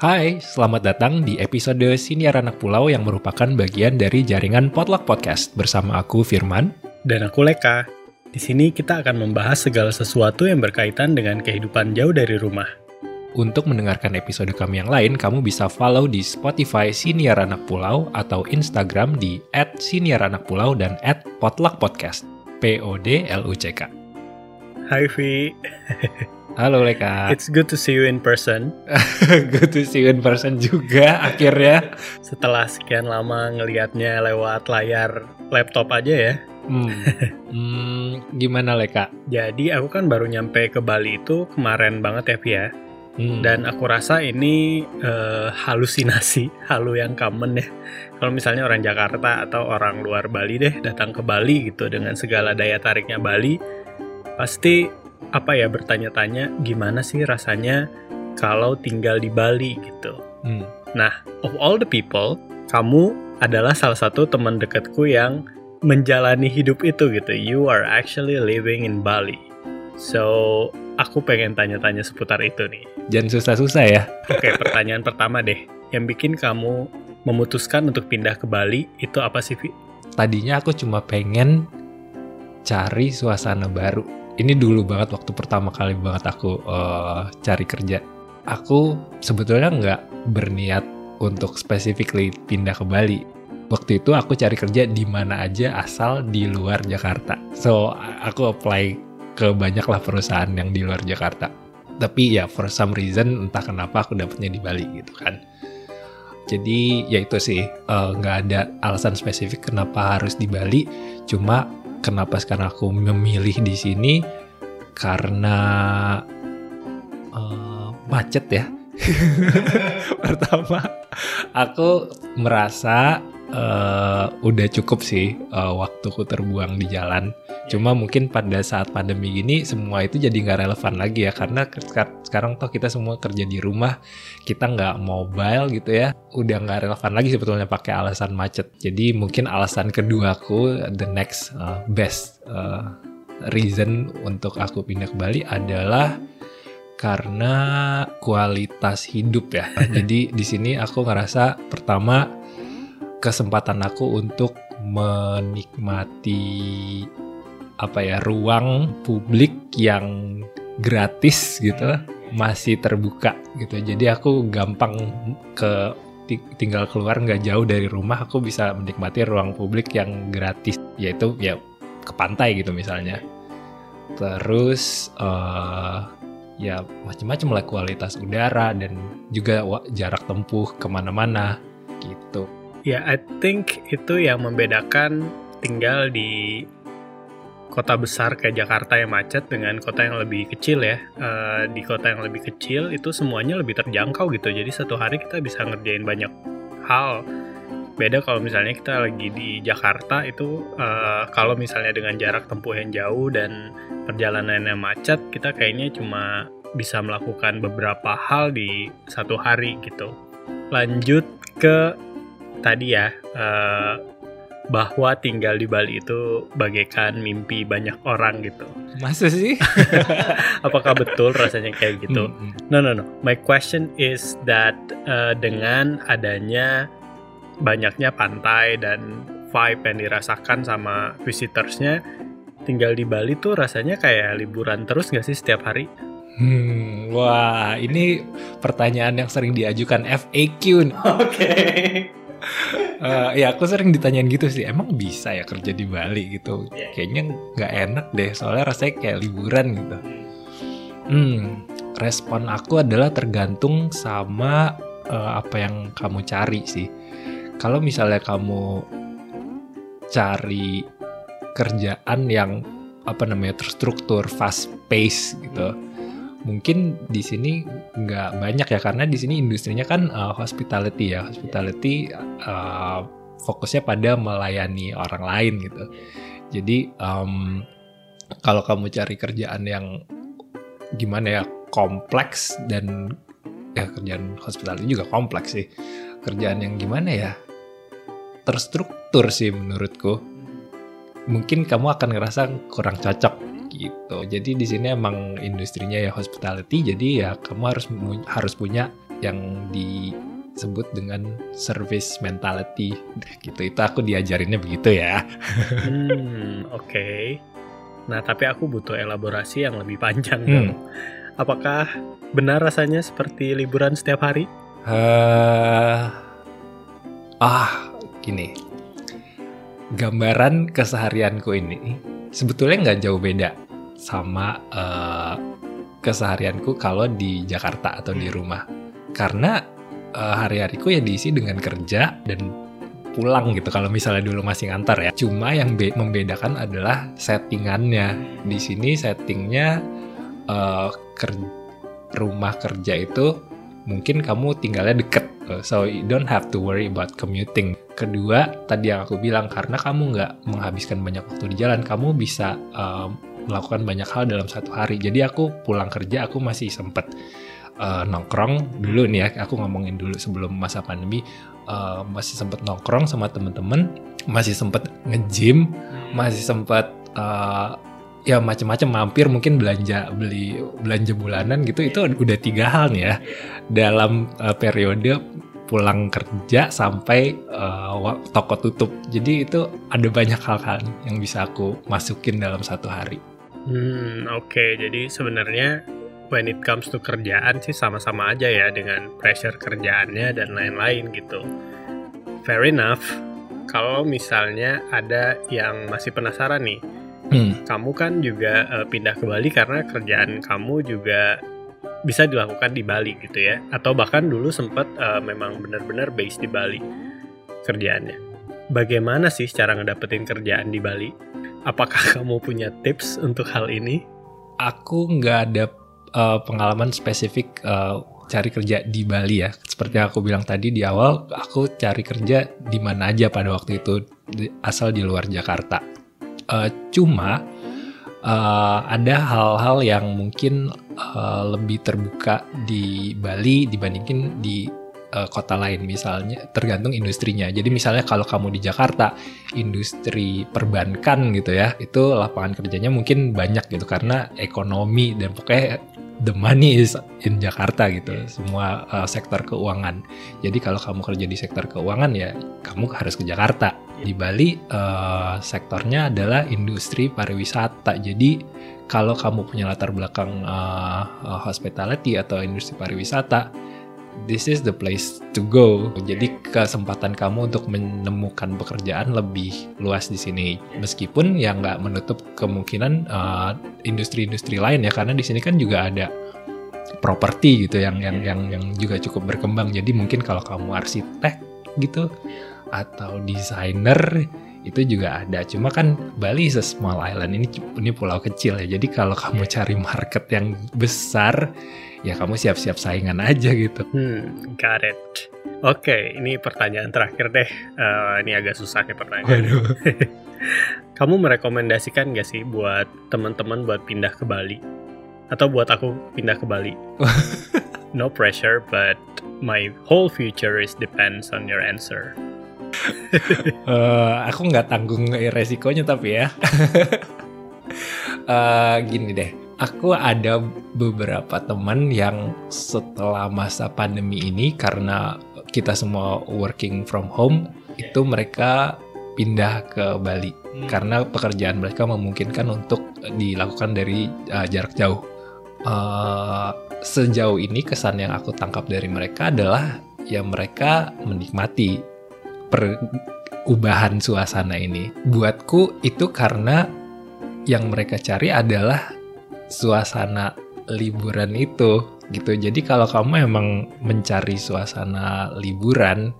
Hai, selamat datang di episode Siniar Anak Pulau yang merupakan bagian dari jaringan Potluck Podcast bersama aku Firman dan aku Leka. Di sini kita akan membahas segala sesuatu yang berkaitan dengan kehidupan jauh dari rumah. Untuk mendengarkan episode kami yang lain, kamu bisa follow di Spotify Siniar Anak Pulau atau Instagram di @siniaranakpulau dan @potluckpodcast. P O D L U C K. Hai Vi. Halo Leka. It's good to see you in person. good to see you in person juga akhirnya. Setelah sekian lama ngelihatnya lewat layar laptop aja ya. Hmm. hmm, gimana Leka? Jadi aku kan baru nyampe ke Bali itu kemarin banget ya Vi ya. Hmm. Dan aku rasa ini uh, halusinasi, halu yang common ya. Kalau misalnya orang Jakarta atau orang luar Bali deh datang ke Bali gitu dengan segala daya tariknya Bali, pasti apa ya bertanya-tanya gimana sih rasanya kalau tinggal di Bali gitu. Hmm. Nah, of all the people, kamu adalah salah satu teman dekatku yang menjalani hidup itu gitu. You are actually living in Bali. So, aku pengen tanya-tanya seputar itu nih. Jangan susah-susah ya. Oke, pertanyaan pertama deh. Yang bikin kamu memutuskan untuk pindah ke Bali itu apa sih, Vi? Tadinya aku cuma pengen cari suasana baru ini dulu banget waktu pertama kali banget aku uh, cari kerja. Aku sebetulnya nggak berniat untuk specifically pindah ke Bali. Waktu itu aku cari kerja di mana aja asal di luar Jakarta. So aku apply ke banyak lah perusahaan yang di luar Jakarta. Tapi ya for some reason entah kenapa aku dapetnya di Bali gitu kan. Jadi ya itu sih eh, nggak uh, ada alasan spesifik kenapa harus di Bali. Cuma kenapa sekarang aku memilih di sini karena uh, macet ya. Pertama, aku merasa uh, udah cukup sih uh, waktuku terbuang di jalan. Cuma mungkin pada saat pandemi gini semua itu jadi nggak relevan lagi ya karena sekarang toh kita semua kerja di rumah, kita nggak mobile gitu ya, udah nggak relevan lagi sebetulnya pakai alasan macet. Jadi mungkin alasan kedua aku the next uh, best uh, reason untuk aku pindah ke Bali adalah karena kualitas hidup ya. Jadi di sini aku ngerasa pertama kesempatan aku untuk menikmati apa ya ruang publik yang gratis gitu masih terbuka gitu. Jadi aku gampang ke tinggal keluar nggak jauh dari rumah aku bisa menikmati ruang publik yang gratis yaitu ya ke pantai gitu misalnya. Terus uh, ya macam-macam lah kualitas udara dan juga jarak tempuh ke mana-mana gitu ya I think itu yang membedakan tinggal di kota besar kayak Jakarta yang macet dengan kota yang lebih kecil ya. Uh, di kota yang lebih kecil itu semuanya lebih terjangkau gitu. Jadi satu hari kita bisa ngerjain banyak hal. Beda kalau misalnya kita lagi di Jakarta itu uh, kalau misalnya dengan jarak tempuh yang jauh dan perjalanan yang macet, kita kayaknya cuma bisa melakukan beberapa hal di satu hari gitu. Lanjut ke tadi ya. Uh, bahwa tinggal di Bali itu bagaikan mimpi banyak orang gitu. Masa sih? Apakah betul rasanya kayak gitu? Mm -hmm. No no no. My question is that uh, dengan adanya banyaknya pantai dan vibe yang dirasakan sama visitorsnya, tinggal di Bali tuh rasanya kayak liburan terus nggak sih setiap hari? Hmm, wah ini pertanyaan yang sering diajukan FAQ. Oke. Okay uh, ya aku sering ditanyain gitu sih emang bisa ya kerja di Bali? gitu. Yeah. kayaknya nggak enak deh soalnya rasanya kayak liburan gitu. Hmm respon aku adalah tergantung sama uh, apa yang kamu cari sih. Kalau misalnya kamu cari kerjaan yang apa namanya terstruktur fast pace gitu mungkin di sini nggak banyak ya karena di sini industrinya kan uh, hospitality ya. Hospitality uh, fokusnya pada melayani orang lain gitu. Jadi um, kalau kamu cari kerjaan yang gimana ya kompleks dan ya kerjaan hospitality juga kompleks sih. Kerjaan yang gimana ya terstruktur sih menurutku. Mungkin kamu akan ngerasa kurang cocok gitu. Jadi di sini emang industrinya ya hospitality, jadi ya kamu harus harus punya yang disebut dengan service mentality gitu itu aku diajarinnya begitu ya hmm oke okay. nah tapi aku butuh elaborasi yang lebih panjang Hmm. dong apakah benar rasanya seperti liburan setiap hari Eh, ah gini gambaran keseharianku ini sebetulnya nggak jauh beda sama eh, keseharianku kalau di Jakarta atau di rumah. Karena eh, hari-hariku ya diisi dengan kerja dan pulang gitu kalau misalnya dulu masih ngantar ya. Cuma yang be- membedakan adalah settingannya. Di sini settingnya eh, ker- rumah kerja itu mungkin kamu tinggalnya deket. So you don't have to worry about commuting. Kedua tadi yang aku bilang karena kamu nggak menghabiskan banyak waktu di jalan kamu bisa um, melakukan banyak hal dalam satu hari. Jadi aku pulang kerja aku masih sempet uh, nongkrong dulu nih ya. Aku ngomongin dulu sebelum masa pandemi. Uh, masih sempet nongkrong sama temen-temen masih sempet nge-gym masih sempat uh, ya macam-macam mampir mungkin belanja beli belanja bulanan gitu. Itu udah tiga hal nih ya dalam uh, periode pulang kerja sampai uh, toko tutup jadi itu ada banyak hal-hal yang bisa aku masukin dalam satu hari Hmm, oke. Jadi sebenarnya when it comes to kerjaan sih sama-sama aja ya dengan pressure kerjaannya dan lain-lain gitu. Fair enough. Kalau misalnya ada yang masih penasaran nih, hmm. kamu kan juga eh, pindah ke Bali karena kerjaan kamu juga bisa dilakukan di Bali gitu ya, atau bahkan dulu sempat eh, memang benar-benar base di Bali kerjaannya. Bagaimana sih cara ngedapetin kerjaan di Bali? Apakah kamu punya tips untuk hal ini? aku nggak ada uh, pengalaman spesifik uh, cari kerja di Bali ya. Seperti yang aku bilang tadi di awal, aku cari kerja di mana aja pada waktu itu, asal di luar Jakarta. Uh, cuma uh, ada hal-hal yang mungkin uh, lebih terbuka di Bali dibandingin di uh, kota lain misalnya tergantung industrinya. Jadi misalnya kalau kamu di Jakarta industri perbankan gitu ya, itu lapangan kerjanya mungkin banyak gitu karena ekonomi dan pokoknya the money is in Jakarta gitu, semua uh, sektor keuangan. Jadi kalau kamu kerja di sektor keuangan ya kamu harus ke Jakarta. Di Bali uh, sektornya adalah industri pariwisata. Jadi kalau kamu punya latar belakang uh, uh, hospitality atau industri pariwisata, this is the place to go. Jadi kesempatan kamu untuk menemukan pekerjaan lebih luas di sini. Meskipun ya nggak menutup kemungkinan uh, industri-industri lain ya, karena di sini kan juga ada properti gitu yang yang yang yang juga cukup berkembang. Jadi mungkin kalau kamu arsitek gitu atau desainer itu juga ada. Cuma kan Bali is a small island ini ini pulau kecil ya. Jadi kalau kamu cari market yang besar ya kamu siap-siap saingan aja gitu. Hmm, got it. Oke, ini pertanyaan terakhir deh. Eh, ini agak susah nih pertanyaan. Waduh. Kamu merekomendasikan gak sih buat teman-teman buat pindah ke Bali? Atau buat aku pindah ke Bali? no pressure, but my whole future is depends on your answer. Eh, aku nggak tanggung resikonya tapi ya. Eh, gini deh, aku ada beberapa teman yang setelah masa pandemi ini karena kita semua working from home itu mereka pindah ke Bali karena pekerjaan mereka memungkinkan untuk dilakukan dari uh, jarak jauh. Uh, sejauh ini kesan yang aku tangkap dari mereka adalah ya mereka menikmati perubahan suasana ini. Buatku itu karena yang mereka cari adalah suasana liburan itu gitu. Jadi kalau kamu emang mencari suasana liburan,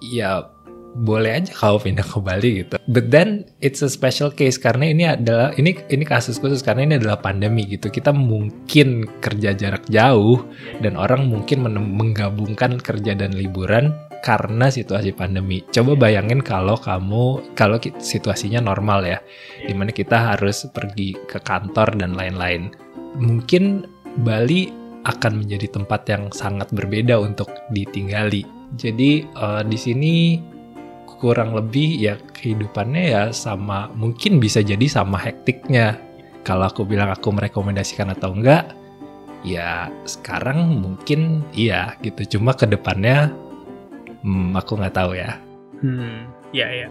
ya boleh aja kau pindah ke Bali gitu. But then it's a special case karena ini adalah ini ini kasus khusus karena ini adalah pandemi gitu. Kita mungkin kerja jarak jauh dan orang mungkin menggabungkan kerja dan liburan karena situasi pandemi. Coba bayangin kalau kamu kalau situasinya normal ya, di mana kita harus pergi ke kantor dan lain-lain. Mungkin Bali akan menjadi tempat yang sangat berbeda untuk ditinggali. Jadi eh, di sini kurang lebih ya kehidupannya ya sama mungkin bisa jadi sama hektiknya. Kalau aku bilang aku merekomendasikan atau enggak, ya sekarang mungkin iya gitu cuma ke depannya hmm, aku nggak tahu ya hmm ya ya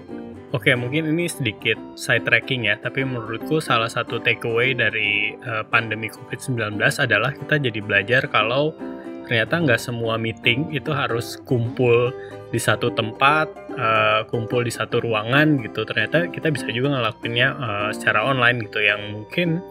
Oke, mungkin ini sedikit side tracking ya, tapi menurutku salah satu takeaway dari uh, pandemi COVID-19 adalah kita jadi belajar kalau ternyata nggak semua meeting itu harus kumpul di satu tempat, uh, kumpul di satu ruangan gitu. Ternyata kita bisa juga ngelakuinnya uh, secara online gitu, yang mungkin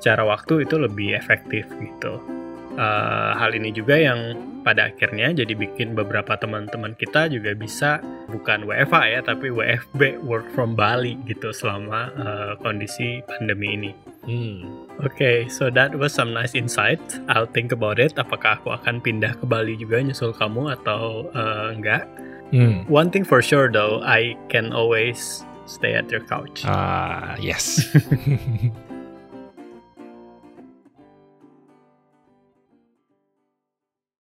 secara waktu itu lebih efektif gitu. Uh, hal ini juga yang pada akhirnya jadi bikin beberapa teman-teman kita juga bisa bukan WFA ya tapi WFB work from Bali gitu selama uh, kondisi pandemi ini. Hmm. Oke, okay, so that was some nice insight. I'll think about it. Apakah aku akan pindah ke Bali juga nyusul kamu atau uh, enggak? Hmm. One thing for sure though, I can always stay at your couch. Ah, uh, yes.